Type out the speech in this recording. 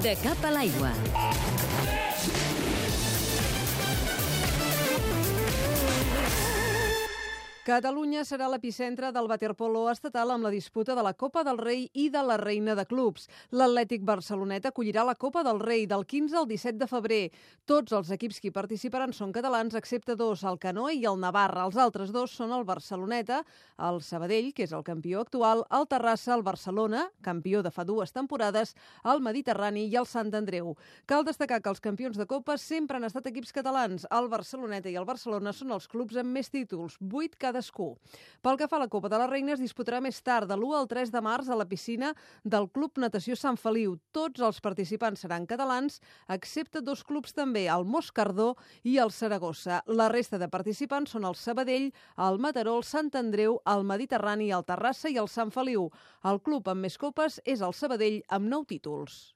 De cap a l'aigua. Catalunya serà l'epicentre del waterpolo estatal amb la disputa de la Copa del Rei i de la Reina de Clubs. L'Atlètic Barcelonet acollirà la Copa del Rei del 15 al 17 de febrer. Tots els equips que participaran són catalans, excepte dos, el Canoe i el Navarra. Els altres dos són el Barceloneta, el Sabadell, que és el campió actual, el Terrassa, el Barcelona, campió de fa dues temporades, el Mediterrani i el Sant Andreu. Cal destacar que els campions de Copa sempre han estat equips catalans. El Barceloneta i el Barcelona són els clubs amb més títols, 8 cada cadascú. Pel que fa a la Copa de la Reina, es disputarà més tard, de l'1 al 3 de març, a la piscina del Club Natació Sant Feliu. Tots els participants seran catalans, excepte dos clubs també, el Moscardó i el Saragossa. La resta de participants són el Sabadell, el Mataró, el Sant Andreu, el Mediterrani, el Terrassa i el Sant Feliu. El club amb més copes és el Sabadell, amb nou títols.